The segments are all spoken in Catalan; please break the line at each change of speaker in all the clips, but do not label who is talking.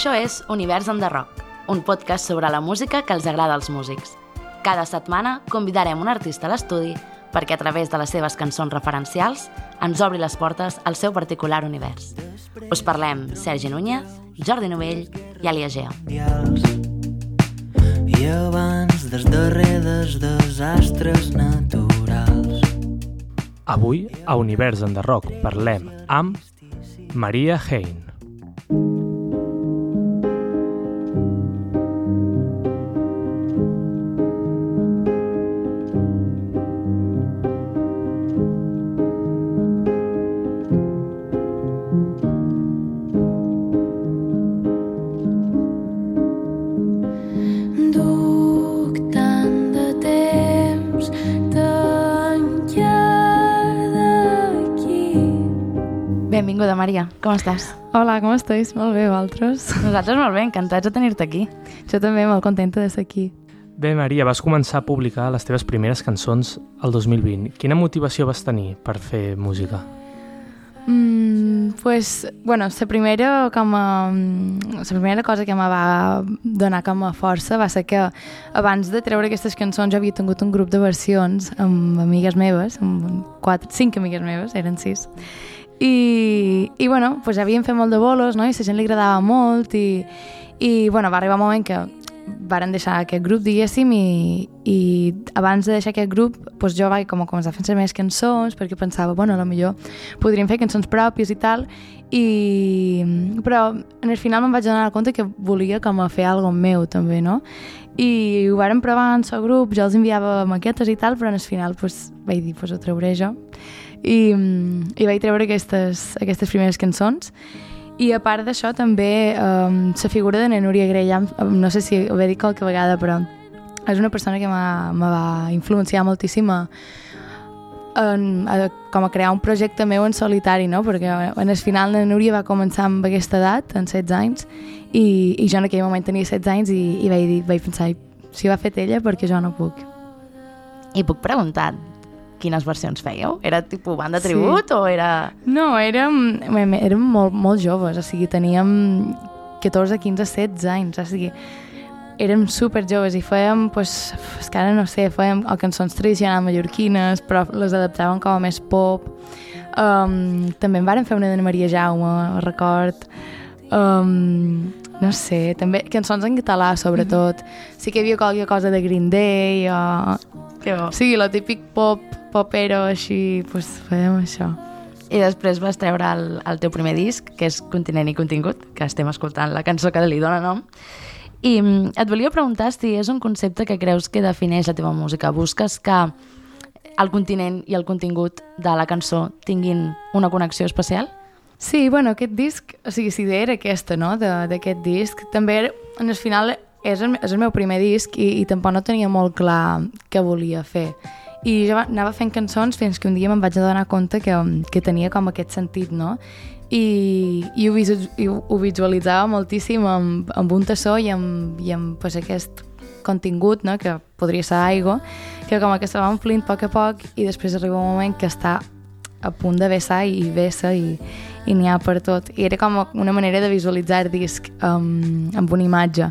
Això és Univers en the Rock, un podcast sobre la música que els agrada als músics. Cada setmana convidarem un artista a l'estudi perquè a través de les seves cançons referencials ens obri les portes al seu particular univers. Us parlem Sergi Núñez, Jordi Novell i Alia Gea.
I abans dels darrers desastres naturals.
Avui, a Univers en the Rock, parlem amb Maria Hein.
Maria. Com estàs?
Hola, com esteu? Molt bé, vosaltres?
Nosaltres molt bé, encantats de tenir-te aquí.
Jo també molt contenta de ser aquí.
Bé, Maria, vas començar a publicar les teves primeres cançons el 2020. Quina motivació vas tenir per fer música?
Mm, pues, bueno, la primera, com a, la primera cosa que me va donar com a força va ser que abans de treure aquestes cançons jo havia tingut un grup de versions amb amigues meves, amb quatre, cinc amigues meves, eren sis, i, i bueno, pues havíem fet molt de bolos, no? i la gent li agradava molt, i, i bueno, va arribar un moment que varen deixar aquest grup, diguéssim, i, i abans de deixar aquest grup doncs jo vaig com a començar a fer meves cançons perquè pensava, bueno, a lo millor podríem fer cançons pròpies i tal i... però en el final me'n vaig donar compte que volia com a fer alguna meu també, no? I ho varen provar en el grup, jo els enviava maquetes i tal, però en el final doncs, vaig dir, doncs ho trauré jo i, i vaig treure aquestes, aquestes primeres cançons i a part d'això també um, la figura de la Núria Grella, no sé si ho he dit qualque vegada, però és una persona que me va influenciar moltíssim a, en, a, com a crear un projecte meu en solitari, no? perquè en el final la Núria va començar amb aquesta edat, en 16 anys, i, i jo en aquell moment tenia 16 anys i, i vaig, dir, vaig pensar, si ho ha fet ella, perquè jo no puc.
I puc preguntar quines versions fèieu? Era tipus banda tribut sí. o era...
No, érem, érem molt, molt joves, o sigui, teníem 14, 15, 16 anys, o sigui, érem super joves i fèiem, pues, és que ara no sé, fèiem o cançons tradicionals mallorquines, però les adaptàvem com a més pop. Um, també en vàrem fer una de Maria Jaume, record. Um, no sé, també cançons en català, sobretot. Mm -hmm. Sí que hi havia qualque cosa de Green Day o...
Que bo.
Sí, lo típic pop, popero, així, pues fèiem això.
I després vas treure el, el teu primer disc, que és Continent i Contingut, que estem escoltant la cançó que li dóna nom. I mm, et volia preguntar si és un concepte que creus que defineix la teva música. Busques que el continent i el contingut de la cançó tinguin una connexió especial?
Sí, bueno, aquest disc, o sigui, si era aquesta, no?, d'aquest disc. També, era- en el final, és el, és el meu primer disc i, i tampoc no tenia molt clar què volia fer. I jo va- anava fent cançons fins que un dia me'n vaig adonar compte que, que tenia com aquest sentit, no? I, i, ho, visu, i ho visualitzava moltíssim amb, amb un tassó i amb, i amb pues, aquest contingut, no? que podria ser aigua, que com que se va omplint a poc a poc i després arriba un moment que està a punt de vessar i vessa i, i n'hi ha per tot. I era com una manera de visualitzar el disc um, amb una imatge.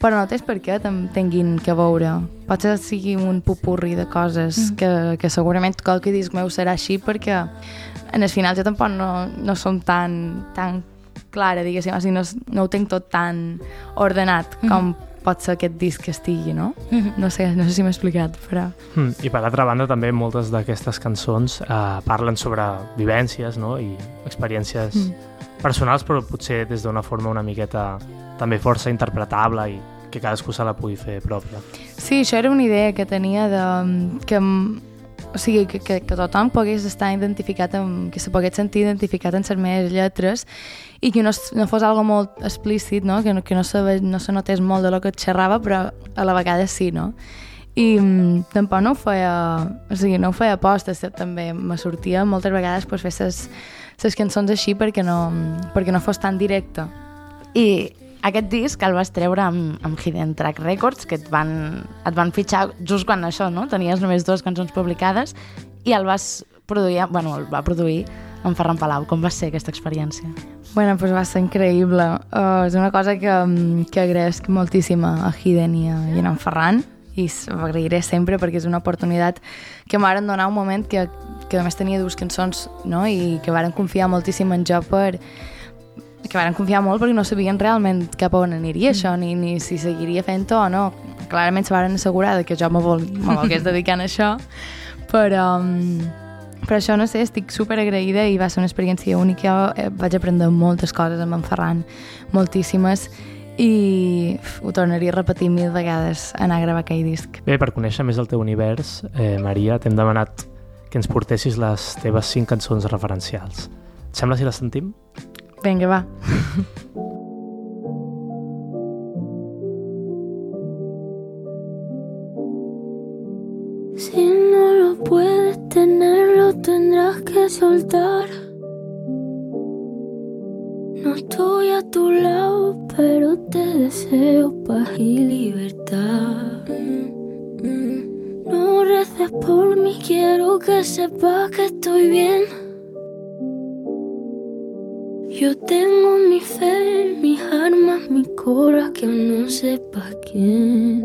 Però no tens per què tinguin que veure. Pot ser que sigui un pupurri de coses mm. que, que segurament qualque disc meu serà així perquè en el final jo tampoc no, no som tan, tan clara, diguéssim, o sigui, no, no ho tinc tot tan ordenat com pot ser aquest disc que estigui, no? No sé, no sé si m'he explicat, però...
Mm, I per altra banda, també moltes d'aquestes cançons eh, parlen sobre vivències no? i experiències mm. personals, però potser des d'una forma una miqueta també força interpretable i que cadascú se la pugui fer pròpia.
Sí, això era una idea que tenia de que, o sigui, que, que, que tothom pogués estar identificat amb, que se pogués sentir identificat en les lletres i que no, no fos algo molt explícit, no? que, que no, se, no se notés molt de lo que xerrava, però a la vegada sí, no? I mm, tampoc no ho feia, o sigui, no ho feia aposta, se- també me sortia moltes vegades pues, fer les cançons així perquè no, perquè no fos tan directe.
I aquest disc el vas treure amb, amb Hidden Track Records, que et van, et van fitxar just quan això, no? Tenies només dues cançons publicades i el vas produir, bueno, el va produir en Ferran Palau. Com va ser aquesta experiència?
Bueno, pues va ser increïble. Uh, és una cosa que, mm, que agraeixo moltíssim a Hiden i a, i a en Ferran i ho agrairé sempre perquè és una oportunitat que m'han donar un moment que, que a més tenia dues cançons no? i que varen confiar moltíssim en jo per que varen confiar molt perquè no sabien realment cap a on aniria això, ni, ni si seguiria fent-ho o no. Clarament se varen assegurar de que jo me, vol, me volgués dedicant a això, però, um, però això no sé, estic super agraïda i va ser una experiència única. Eh, vaig aprendre moltes coses amb en Ferran, moltíssimes, i ho tornaria a repetir mil vegades anar a gravar aquell disc.
Bé, per conèixer més el teu univers, eh, Maria, t'hem demanat que ens portessis les teves cinc cançons referencials. Et sembla si les sentim?
Vinga, va.
Si no lo puedes tener, lo tendrás que soltar. No estoy a tu lado, pero te deseo paz y libertad. Mm, mm. No reces por mí, quiero que sepas que estoy bien. Yo tengo mi fe, mis armas, mi cora, que no sepa quién.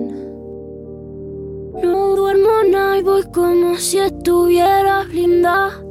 No duermo nada y voy como si estuviera blindada.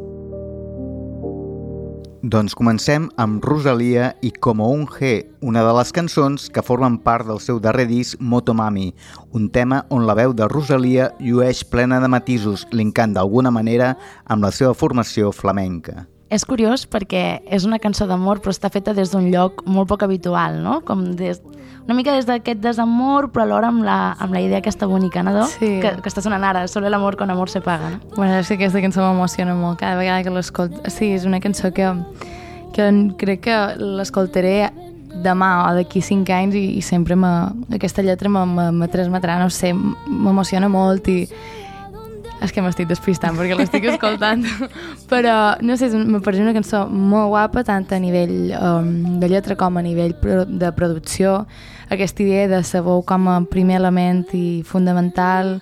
Doncs comencem amb Rosalia i Como un G, una de les cançons que formen part del seu darrer disc Motomami, un tema on la veu de Rosalia llueix plena de matisos, linkant d'alguna manera amb la seva formació flamenca.
És curiós perquè és una cançó d'amor però està feta des d'un lloc molt poc habitual, no? Com des, una mica des d'aquest desamor però alhora amb la, amb la idea aquesta bonica, no?
Sí.
Que, que està sonant ara, solo el amor con amor se paga, no?
Bueno, és que aquesta cançó m'emociona molt cada vegada que l'escolto. Sí, és una cançó que, que crec que l'escoltaré demà o d'aquí cinc anys i, i sempre me, aquesta lletra me, me, me transmetrà, no sé, m'emociona molt i és que m'estic despistant perquè l'estic escoltant. Però no sé, me pareix una cançó molt guapa tant a nivell um, de lletra com a nivell de producció. Aquesta idea de veu com a primer element i fundamental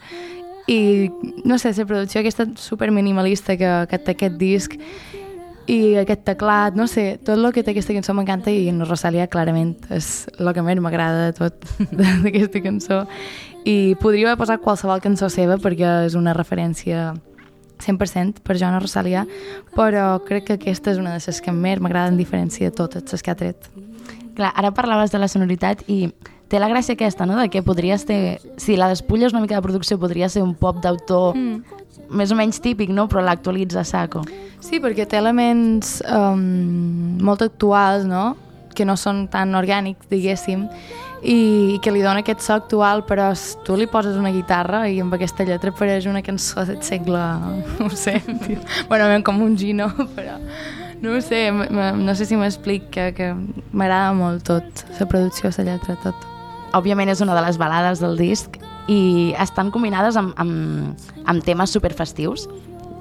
i no sé, la producció aquesta super minimalista que, que té aquest disc i aquest teclat, no sé, tot el que té aquesta cançó m'encanta i en Rosalia clarament és el que més m'agrada de tot d'aquesta cançó i podria haver posat qualsevol cançó seva perquè és una referència 100% per Joana Rosalia però crec que aquesta és una de les que més m'agrada en diferència de totes les que ha tret
Clar, ara parlaves de la sonoritat i té la gràcia aquesta, no?, de que podries ter... Si la despulles una mica de producció, podria ser un pop d'autor mm. més o menys típic, no?, però l'actualitza saco.
Sí, perquè té elements um, molt actuals, no?, que no són tan orgànics, diguéssim, i que li dona aquest so actual, però tu li poses una guitarra i amb aquesta lletra apareix una cançó del segle... no ho sé, tio. bueno, com un gino, però no ho sé, no sé si m'explic, que, que m'agrada molt tot, la producció, la lletra, tot.
Òbviament és una de les balades del disc i estan combinades amb, amb, amb temes superfestius.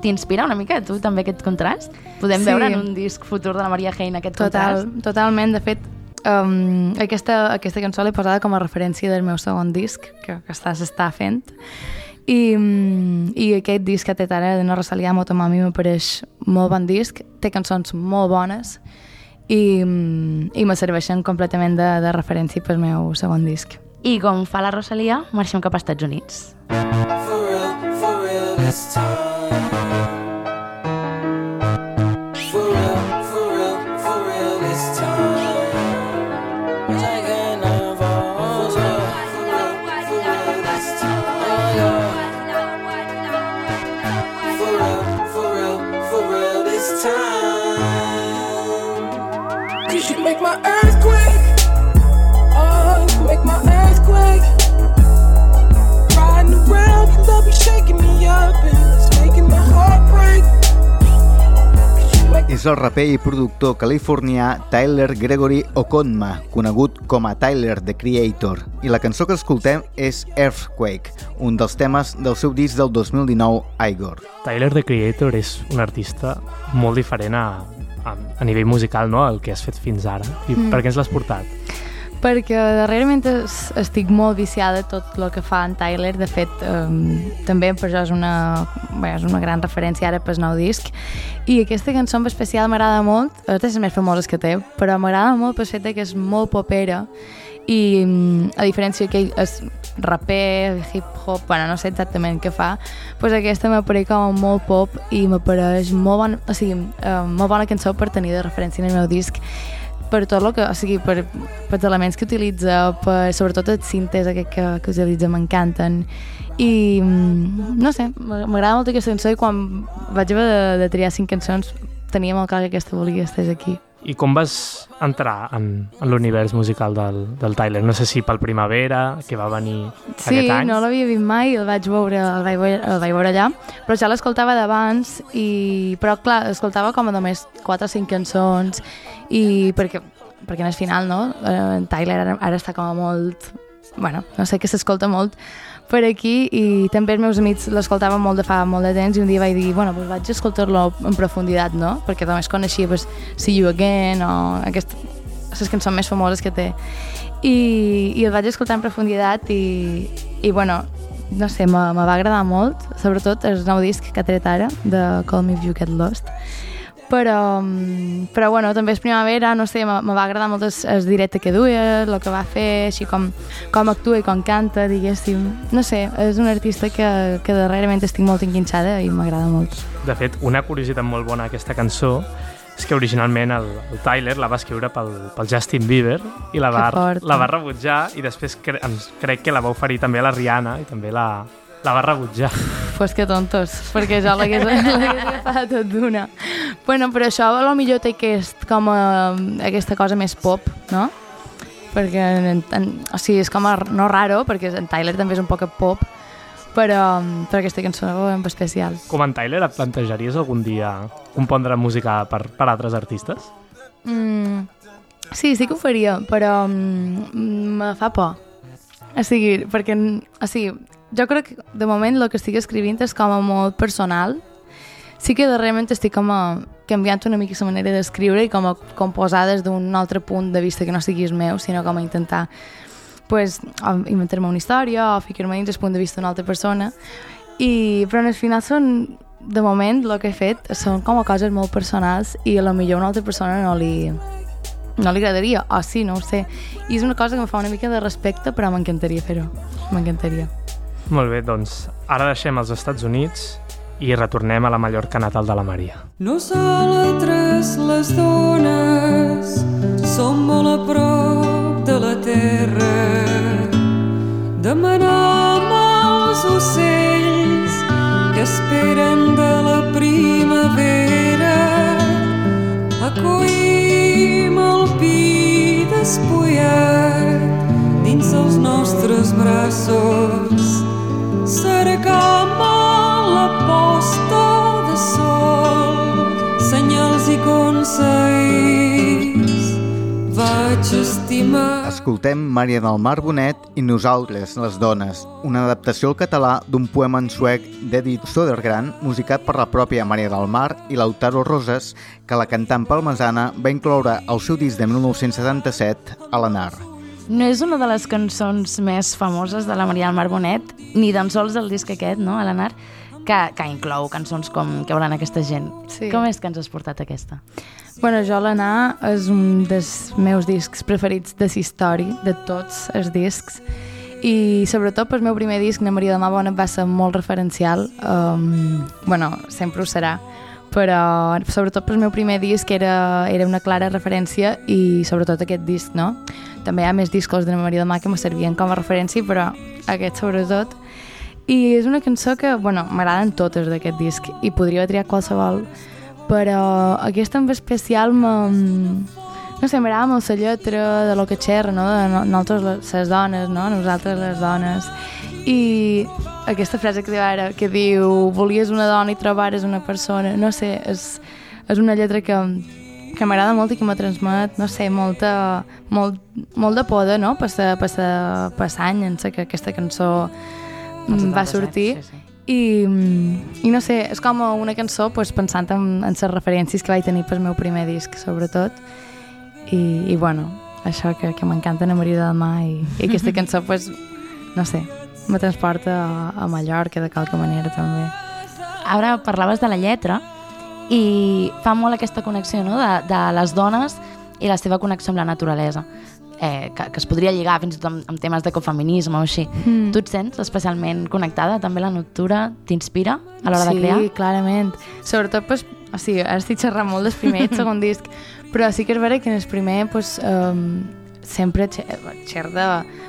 T'inspira una mica tu també aquest contrast? Podem
Sí.
veure en un disc futur de la Maria Hein aquest
Total,
contrast?
totalment. De fet, um, aquesta, aquesta cançó l'he posada com a referència del meu segon disc, que, que està, s'està fent. I, I aquest disc que té ara, de No Rosalia Motomami, m'apareix molt bon disc, té cançons molt bones i, i me serveixen completament de, de referència pel meu segon disc.
I com fa la Rosalia, marxem cap als Estats Units.
For real, for real this time.
És el raper i productor californià Tyler Gregory Okonma, conegut com a Tyler the Creator, i la cançó que escoltem és Earthquake, un dels temes del seu disc del 2019, Igor.
Tyler, the Creator, és un artista molt diferent a, a, a nivell musical, no?, al que has fet fins ara. I mm. per què ens l'has portat?
Perquè darrerament es, estic molt viciada tot el que fa en Tyler. De fet, um, també per això és una, bé, és una gran referència ara pel nou disc. I aquesta cançó en especial m'agrada molt, és de les més famoses que té, però m'agrada molt pel fet que és molt popera i mm, a diferència que ell és raper, hip-hop, bueno, no sé exactament què fa, pues aquesta m'apareix com molt pop i m'apareix molt bona, o sigui, eh, molt bona cançó per tenir de referència en el meu disc per tot el que, o sigui, per, per els elements que utilitza, per, sobretot els cintes aquest que, que utilitza m'encanten i mm, no sé, m'agrada molt aquesta cançó i quan vaig haver de, de triar cinc cançons tenia molt clar que aquesta volia estigués aquí.
I com vas entrar en, en l'univers musical del, del Tyler? No sé si pel Primavera, que va venir
Sí,
aquest any.
no l'havia vist mai, el vaig veure, el vaig veure, el vaig veure allà, però ja l'escoltava d'abans, i però clar, escoltava com a només 4 o 5 cançons, i perquè, perquè en el final, no? Eh, En Tyler ara, ara està com a molt... Bueno, no sé, que s'escolta molt per aquí i també els meus amics l'escoltaven molt de fa molt de temps i un dia vaig dir, bueno, pues vaig escoltar-lo en profunditat, no? Perquè només coneixia pues, See You Again o aquest, les cançons més famoses que té i, i el vaig escoltar en profunditat i, i bueno, no sé, me, me va agradar molt, sobretot el nou disc que ha tret ara, de Call Me If You Get Lost. Però, mm, però bueno, també és primavera, no sé, me, va agradar molt el, el directe que duia, el que va fer, així com, com actua i com canta, diguéssim. No sé, és un artista que, que darrerament estic molt enquinxada i m'agrada molt.
De fet, una curiositat molt bona d'aquesta cançó és que originalment el, el Tyler la va escriure pel, pel Justin Bieber i la va, la va rebutjar i després cre crec que la va oferir també a la Rihanna i també la, la va rebutjar.
Pues que tontos, perquè jo l'hagués agafat tot d'una. Bueno, però això a lo millor té aquest, com a, aquesta cosa més pop, no? Perquè, en, en, o sigui, és com a, no raro, perquè en Tyler també és un poc pop, però, però aquesta cançó en especial.
Com en Tyler, et plantejaries algun dia compondre música per, per altres artistes?
Mm, sí, sí que ho faria, però mm, me fa por. O sigui, perquè, o sigui, jo crec que de moment el que estic escrivint és com a molt personal. Sí que darrerament estic com a canviant una mica la manera d'escriure i com a composar des d'un altre punt de vista que no sigui el meu, sinó com a intentar pues, inventar-me una història o ficar-me dins el punt de vista d'una altra persona. I, però el final són, de moment, el que he fet són com a coses molt personals i a lo millor una altra persona no li, no li agradaria, o sí, no ho sé. I és una cosa que em fa una mica de respecte, però m'encantaria fer-ho. M'encantaria.
Molt bé, doncs ara deixem els Estats Units i retornem a la Mallorca natal de la Maria.
Nosaltres les dones estimar...
Escoltem Maria del Mar Bonet i Nosaltres, les dones, una adaptació al català d'un poema en suec d'Edith Sodergran, musicat per la pròpia Maria del Mar i Lautaro Roses, que la cantant palmesana va incloure al seu disc de 1977 a l'Anar.
No és una de les cançons més famoses de la Maria del Mar Bonet, ni tan sols el disc aquest, no?, a l'Anar, que, que inclou cançons com Què volen aquesta gent.
Sí.
Com és que ens has portat aquesta?
Bueno, jo l'Anà és un dels meus discs preferits de la història, de tots els discs, i sobretot pel meu primer disc, Na Maria de Mà Bona, va ser molt referencial, um, bueno, sempre ho serà, però sobretot pel meu primer disc era, era una clara referència i sobretot aquest disc, no? També hi ha més discos de Na Maria de Mà que me servien com a referència, però aquest sobretot. I és una cançó que, bueno, m'agraden totes d'aquest disc i podria triar qualsevol, però aquesta en especial me, no sé, m'agrada molt la lletra de lo que xerra, no? de no- nosaltres les, dones, no? nosaltres les dones i aquesta frase que diu ara que diu, volies una dona i trobares una persona, no sé és, és una lletra que, que m'agrada molt i que me transmet, no sé, molta, molt, molt de poda, no? Passa, passa, passa any en que aquesta cançó va
77,
sortir
sí, sí.
i, mm, i no sé, és com una cançó pues, pensant en, en les referències que vaig tenir pel meu primer disc, sobretot. I, i bueno, això que, que m'encanta Ana Maria del Mar i, i aquesta cançó, pues, no sé, me transporta a, a Mallorca de qualque manera també.
Ara parlaves de la lletra i fa molt aquesta connexió no? de, de les dones i la seva connexió amb la naturalesa eh, que, que es podria lligar fins i tot amb, amb temes d'ecofeminisme o així.
Mm.
Tu et sents especialment connectada? També la noctura t'inspira a l'hora
sí,
de crear?
Sí, clarament. Sobretot, pues, o sigui, ara estic xerrant molt del primer i segon disc, però sí que és vera que en el primer pues, um, sempre xer de,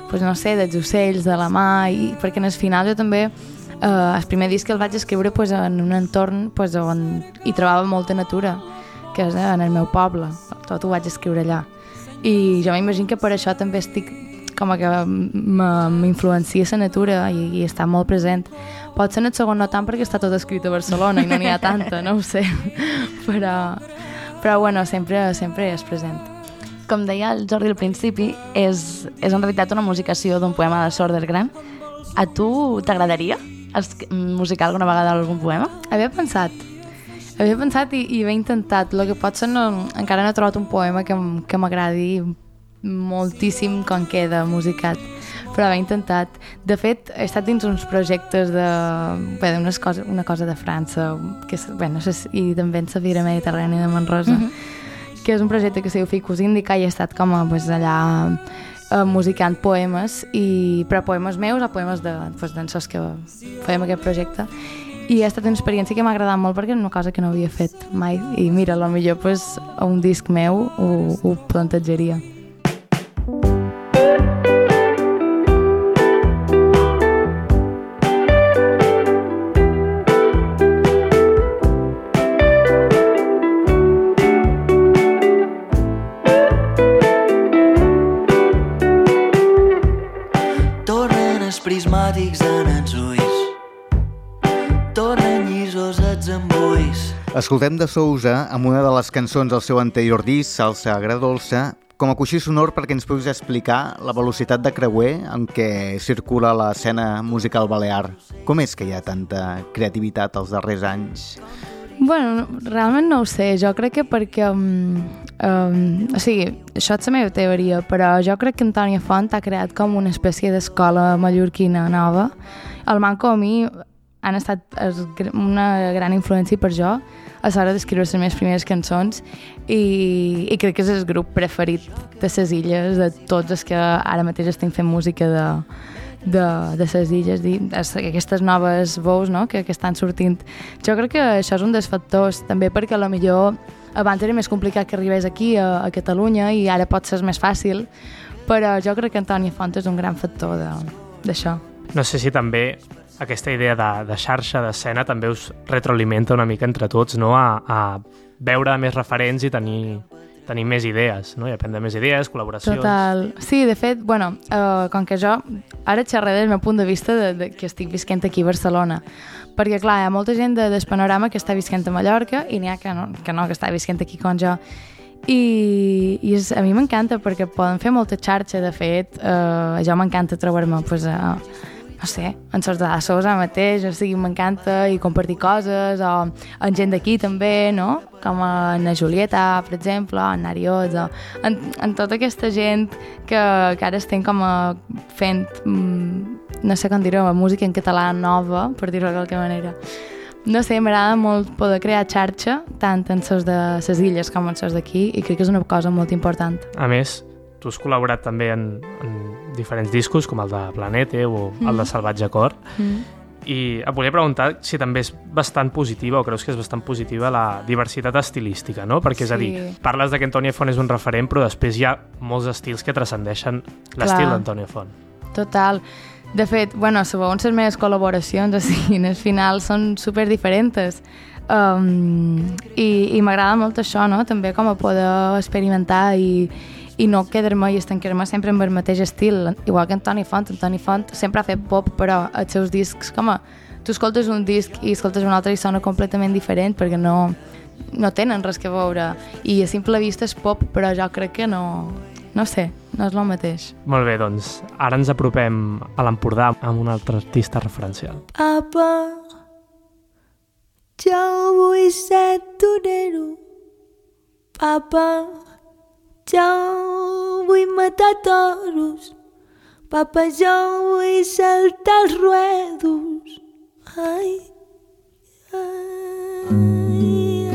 pues, no sé, dels ocells, de la mà, i, perquè en el final jo també uh, el primer disc el vaig escriure pues, en un entorn pues, on hi trobava molta natura, que és en el meu poble, tot ho vaig escriure allà. I jo m'imagino que per això també estic com que m'influencia la natura i, i està molt present. Pot ser en el segon no tant perquè està tot escrit a Barcelona i no n'hi ha tanta, no ho sé, però, però bueno, sempre, sempre és present.
Com deia el Jordi al principi, és, és en realitat una musicació d'un poema de Sordergran. A tu t'agradaria musicar alguna vegada algun poema?
Havia pensat, havia pensat i, i havia intentat. El que pot ser no, encara no he trobat un poema que, que m'agradi moltíssim com queda musicat però havia intentat. De fet, he estat dins uns projectes de... Bé, unes cosa, una cosa de França, que és, bé, no sé si, i també en la Fira Mediterrània de Manrosa, mm -hmm. que és un projecte que se diu Ficus Indica i he estat com a, pues, allà eh, musicant poemes, i, però poemes meus o poemes de, pues, dansors que fèiem aquest projecte. I ha estat una experiència que m'ha agradat molt perquè és una cosa que no havia fet mai. I mira, millor pues, a un disc meu ho, ho plantejaria.
Escoltem de Sousa amb una de les cançons del seu anterior disc, Salsa Agradolça, com a coixí sonor perquè ens puguis explicar la velocitat de creuer en què circula l'escena musical balear. Com és que hi ha tanta creativitat els darrers anys?
Bueno, realment no ho sé, jo crec que perquè... Um, um, o sigui, això és la meva teoria, però jo crec que Antònia Font ha creat com una espècie d'escola mallorquina nova. El Manco a mi han estat es, una gran influència per jo a l'hora d'escriure les meves primeres cançons i, i crec que és el grup preferit de les illes, de tots els que ara mateix estem fent música de, de, de les illes, aquestes noves veus no? que, que estan sortint. Jo crec que això és un dels factors, també perquè a lo millor abans era més complicat que arribés aquí a, a Catalunya i ara pot ser més fàcil, però jo crec que Antònia Font és un gran factor d'això.
No sé si també aquesta idea de, de xarxa, d'escena, també us retroalimenta una mica entre tots, no? A, a veure més referents i tenir, tenir més idees, no? I aprendre més idees, col·laboracions...
Total. Sí, de fet, bueno, uh, com que jo ara xerraré del meu punt de vista de, de que estic visquent aquí a Barcelona, perquè clar, hi ha molta gent de, del panorama que està visquent a Mallorca i n'hi ha que no, que no, que està visquent aquí com jo. I, i és, a mi m'encanta perquè poden fer molta xarxa, de fet, uh, jo m'encanta trobar-me pues, a, no sé, en sorts de la Sosa mateix, o sigui, m'encanta i compartir coses, o amb gent d'aquí també, no? Com en la Julieta, per exemple, en Nariot, o en, en tota aquesta gent que, que ara estem com a fent, mm, no sé com dir-ho, música en català nova, per dir-ho de manera. No sé, m'agrada molt poder crear xarxa, tant en sos de les illes com en sos d'aquí, i crec que és una cosa molt important.
A més, tu has col·laborat també en, en diferents discos, com el de Planete o el de Salvatge Cor,
Mm.
i et volia preguntar si també és bastant positiva o creus que és bastant positiva la diversitat estilística, no? Perquè, és a dir,
Sí.
parles de que Antònia Font és un referent, però després hi ha molts estils que transcendeixen l'estil
Clar.
d'Antònia Font.
Total. De fet, bueno, segons les meves col·laboracions, o sigui, al final són super diferents. Um, I i m'agrada molt això, no? També com a poder experimentar i, i no quedar-me i estancar-me sempre amb el mateix estil. Igual que Antoni Font. Antoni Font sempre ha fet pop, però els seus discs, com a... Tu escoltes un disc i escoltes un altre i sona completament diferent perquè no, no tenen res que veure. I a simple vista és pop, però jo crec que no... No sé, no és el mateix.
Molt bé, doncs, ara ens apropem a l'Empordà amb un altre artista referencial.
Apa, jo vull ser torero. Papa,
Jo vull matar toros, papa, jo vull saltar els ruedos. Ai, ai,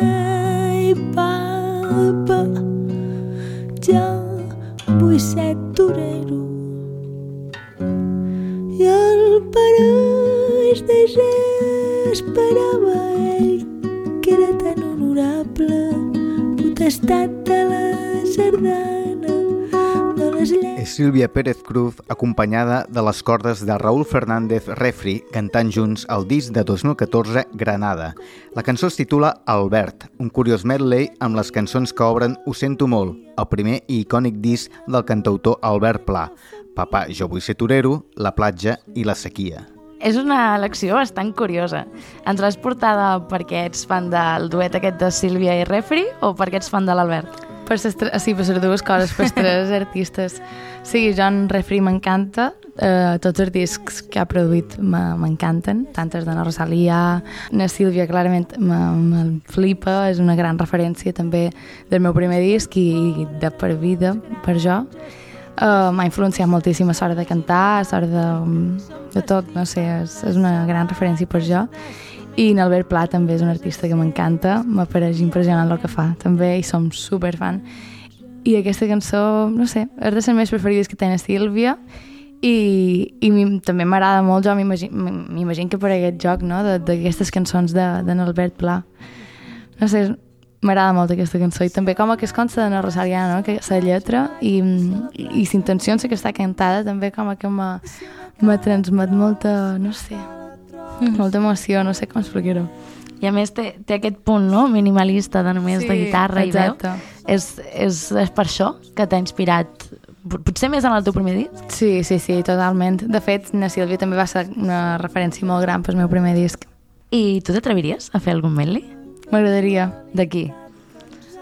ai, papa, jo vull ser torero. I el pareix desesperava ell, que era tan honorable, potestat de la sardana, de les lleis.
És Sílvia Pérez Cruz, acompanyada de les cordes de Raúl Fernández Refri, cantant junts el disc de 2014 Granada. La cançó es titula Albert, un curiós medley amb les cançons que obren Ho sento molt, el primer i icònic disc del cantautor Albert Pla. Papà, jo vull ser torero, La platja i la sequia.
És una elecció bastant curiosa. Ens l'has portada perquè ets fan del duet aquest de Sílvia i Refri o perquè ets fan de l'Albert?
Per ses, tre- sí, per les dues coses, per tres artistes. Sí, John Refri m'encanta, eh, tots els discs que ha produït me- m'encanten, tant els de na Rosalia, na Sílvia clarament me- flipa, és una gran referència també del meu primer disc i de per vida, per jo. Uh, M'ha influenciat moltíssim a l'hora de cantar, a l'hora de, de tot, no sé, és, és una gran referència per jo. I Albert Pla també és un artista que m'encanta, m'apareix impressionant el que fa, també, i som superfan. I aquesta cançó, no sé, és de les més preferides que té Sílvia, i, i mi- també m'agrada molt, jo m'imagi- m'imagino que per aquest joc, no?, d'aquestes cançons de, de Albert Pla. No sé, m'agrada molt aquesta cançó i també com que es consta de na Rosalia, no?, que la lletra i, i, i l'intenció que està cantada també com que me, me transmet molta, no sé, molta emoció, no sé com explicar-ho.
I a més té, té aquest punt no? minimalista de només de guitarra i veu.
exacte.
És, és, és per això que t'ha inspirat, pot- potser més en el teu primer disc?
Sí, sí, sí, totalment. De fet, na Sílvia també va ser una referència molt gran pel meu primer disc.
I tu t'atreviries a fer algun medley?
M'agradaria.
D'aquí?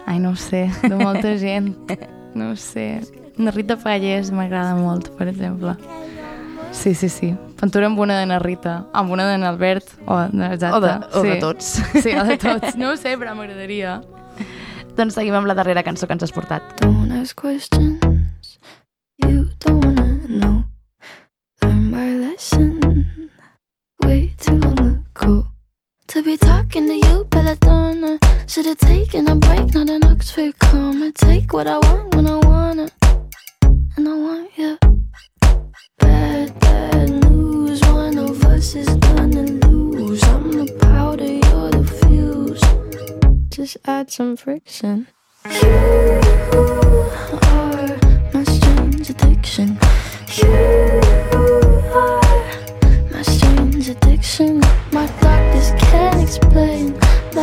Ai, no ho sé, de molta gent. No ho sé. Na Rita Pallés m'agrada molt, per exemple. Sí, sí, sí. Pintura amb una de na Rita, amb una de n'Albert, o, exacte.
O de, o
sí.
de tots.
Sí, o de tots. No ho sé, però m'agradaria.
doncs seguim amb la darrera cançó que ens has portat.
Don't ask questions you don't wanna know. Learn my lesson way too long ago. To be talking to you, Should've taken a break, not an Oxford comma. Take what I want when I wanna, and I want you. Bad, bad news. One of us is gonna lose. I'm the powder, you're the fuse. Just add some friction. You are my strange addiction. You are my strange addiction. My doctors can't explain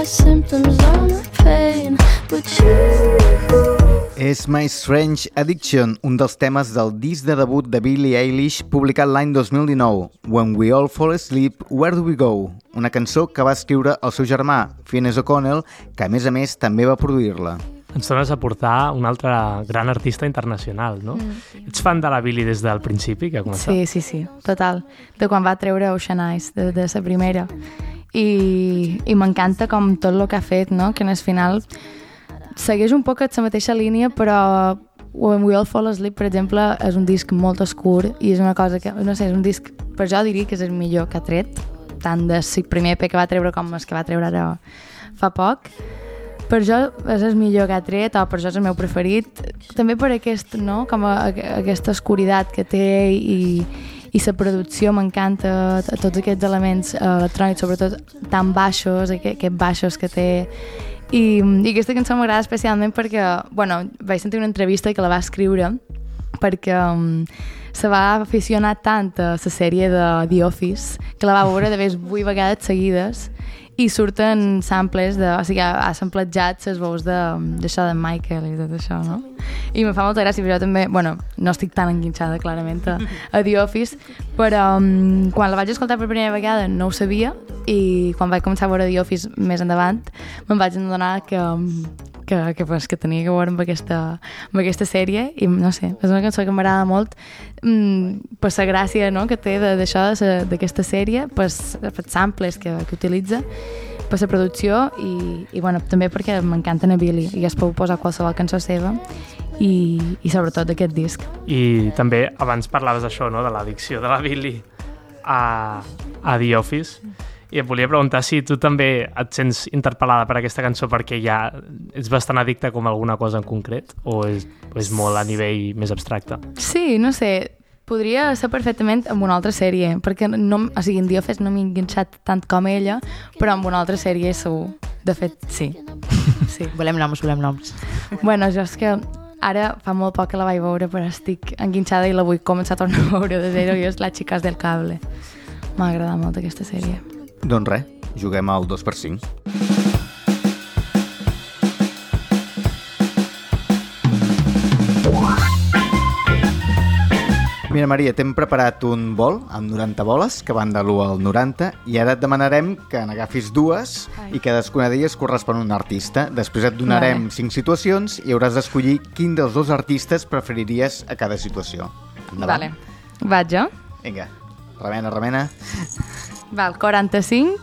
symptoms or my pain, but you.
És My Strange Addiction, un dels temes del disc de debut de Billie Eilish publicat l'any 2019, When We All Fall Asleep, Where Do We Go? Una cançó que va escriure el seu germà, Fiennes O'Connell, que a més a més també va produir-la.
Ens tornes a portar un altre gran artista internacional, no? Mm. Ets fan de la Billy des del principi, que ha començat?
Sí, sí, sí, total. De quan va treure Ocean Eyes, de, de la primera. I, i m'encanta com tot el que ha fet, no? que en el final segueix un poc la mateixa línia, però When We All Fall Asleep, per exemple, és un disc molt oscur i és una cosa que, no sé, és un disc, per jo diria que és el millor que ha tret, tant de el primer EP que va treure com el que va treure ara fa poc. Per jo és el millor que ha tret, o per jo és el meu preferit, també per aquest, no?, com a, a, aquesta oscuritat que té i, i la producció m'encanta, tots aquests elements eh, electrònics, sobretot tan baixos, aqu- aquests baixos que té, i, i aquesta cançó m'agrada especialment perquè, bueno, vaig sentir una entrevista que la va escriure perquè um, se va aficionar tant a la sèrie de The Office que la va veure de més 8 vegades seguides i surten samples de... O sigui, ha, ha samplejat les veus d'això de, de Michael i tot això, no? I me fa molta gràcia, però jo també... Bueno, no estic tan enguinxada, clarament, a, a The Office, però um, quan la vaig escoltar per primera vegada no ho sabia i quan vaig començar a veure The Office més endavant me'n vaig adonar que, um, que, que, pues, que tenia que veure amb aquesta, amb aquesta sèrie i no sé, és una cançó que m'agrada molt mm, per la gràcia no, que té d'això, d'aquesta sèrie, per, per samples que, que utilitza per la producció i, i bueno, també perquè m'encanta en Billy i es pot posar qualsevol cançó seva i, i sobretot d'aquest disc.
I també abans parlaves d'això, no? de l'addicció de la Billy a, a The Office. I et volia preguntar si tu també et sents interpel·lada per aquesta cançó perquè ja ets bastant addicte com a alguna cosa en concret o és, o és molt a nivell més abstracte?
Sí, no sé, podria ser perfectament amb una altra sèrie, perquè no, o sigui, en Office no m'he enganxat tant com ella, però amb una altra sèrie segur. De fet, sí. sí.
Volem noms, volem noms.
Bueno, jo és que ara fa molt poc que la vaig veure, però estic enguinxada i la vull començar a tornar a veure de zero i és La Chicas del Cable. M'ha agradat molt aquesta sèrie.
Doncs res, juguem al 2 per 5. Mira, Maria, t'hem preparat un bol amb 90 boles que van de l'1 al 90 i ara et demanarem que n'agafis dues
Ai.
i cadascuna d'elles correspon a un artista. Després et donarem
Vale.
5 situacions i hauràs d'escollir quin dels dos artistes preferiries a cada situació. Endavant.
Vale. Vaig jo?
Vinga, remena, remena.
Val, 45.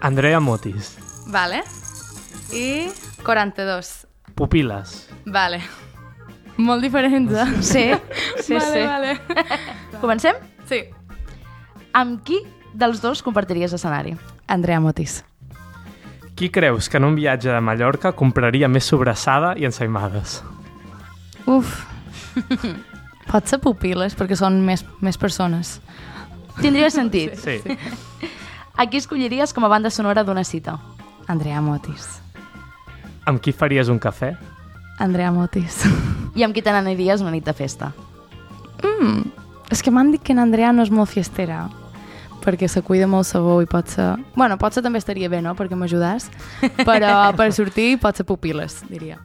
Andrea Motis,
Vale. I 42.
Pupiles,
Vale. Molt diferents, eh?
Sí, sí,
vale,
sí.
Vale.
Comencem?
Sí.
Amb qui dels dos compartiries escenari?
Andrea Motis.
Qui creus que en un viatge de Mallorca compraria més sobrassada i ensaïmades?
Uf. Pot ser pupil·les, perquè són més, més persones.
Tindria sentit.
Sí.
A qui escolliries com a banda sonora d'una cita?
Andrea Motis.
Amb qui faries un cafè?
Andrea Motis.
I amb qui te n'aniries una nit de festa?
Mm, és que m'han dit que en Andrea no és molt fiestera perquè se cuida molt sabó i pot ser... Bueno, pot ser també estaria bé, no?, perquè m'ajudàs. Però per sortir pot ser pupil·les, diria.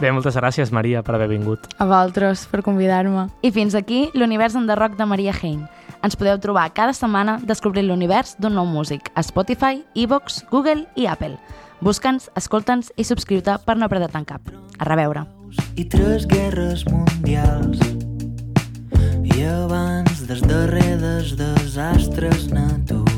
Bé, moltes gràcies, Maria, per haver vingut.
A vosaltres per convidar-me.
I fins aquí l'univers en rock de Maria Hein. Ens podeu trobar cada setmana descobrint l'univers d'un nou músic a Spotify, Evox, Google i Apple. Busca'ns, escolta'ns i subscriu-te per no perdre'n cap. A reveure.
i tres guerres mundials i abans dels darrers desastres naturals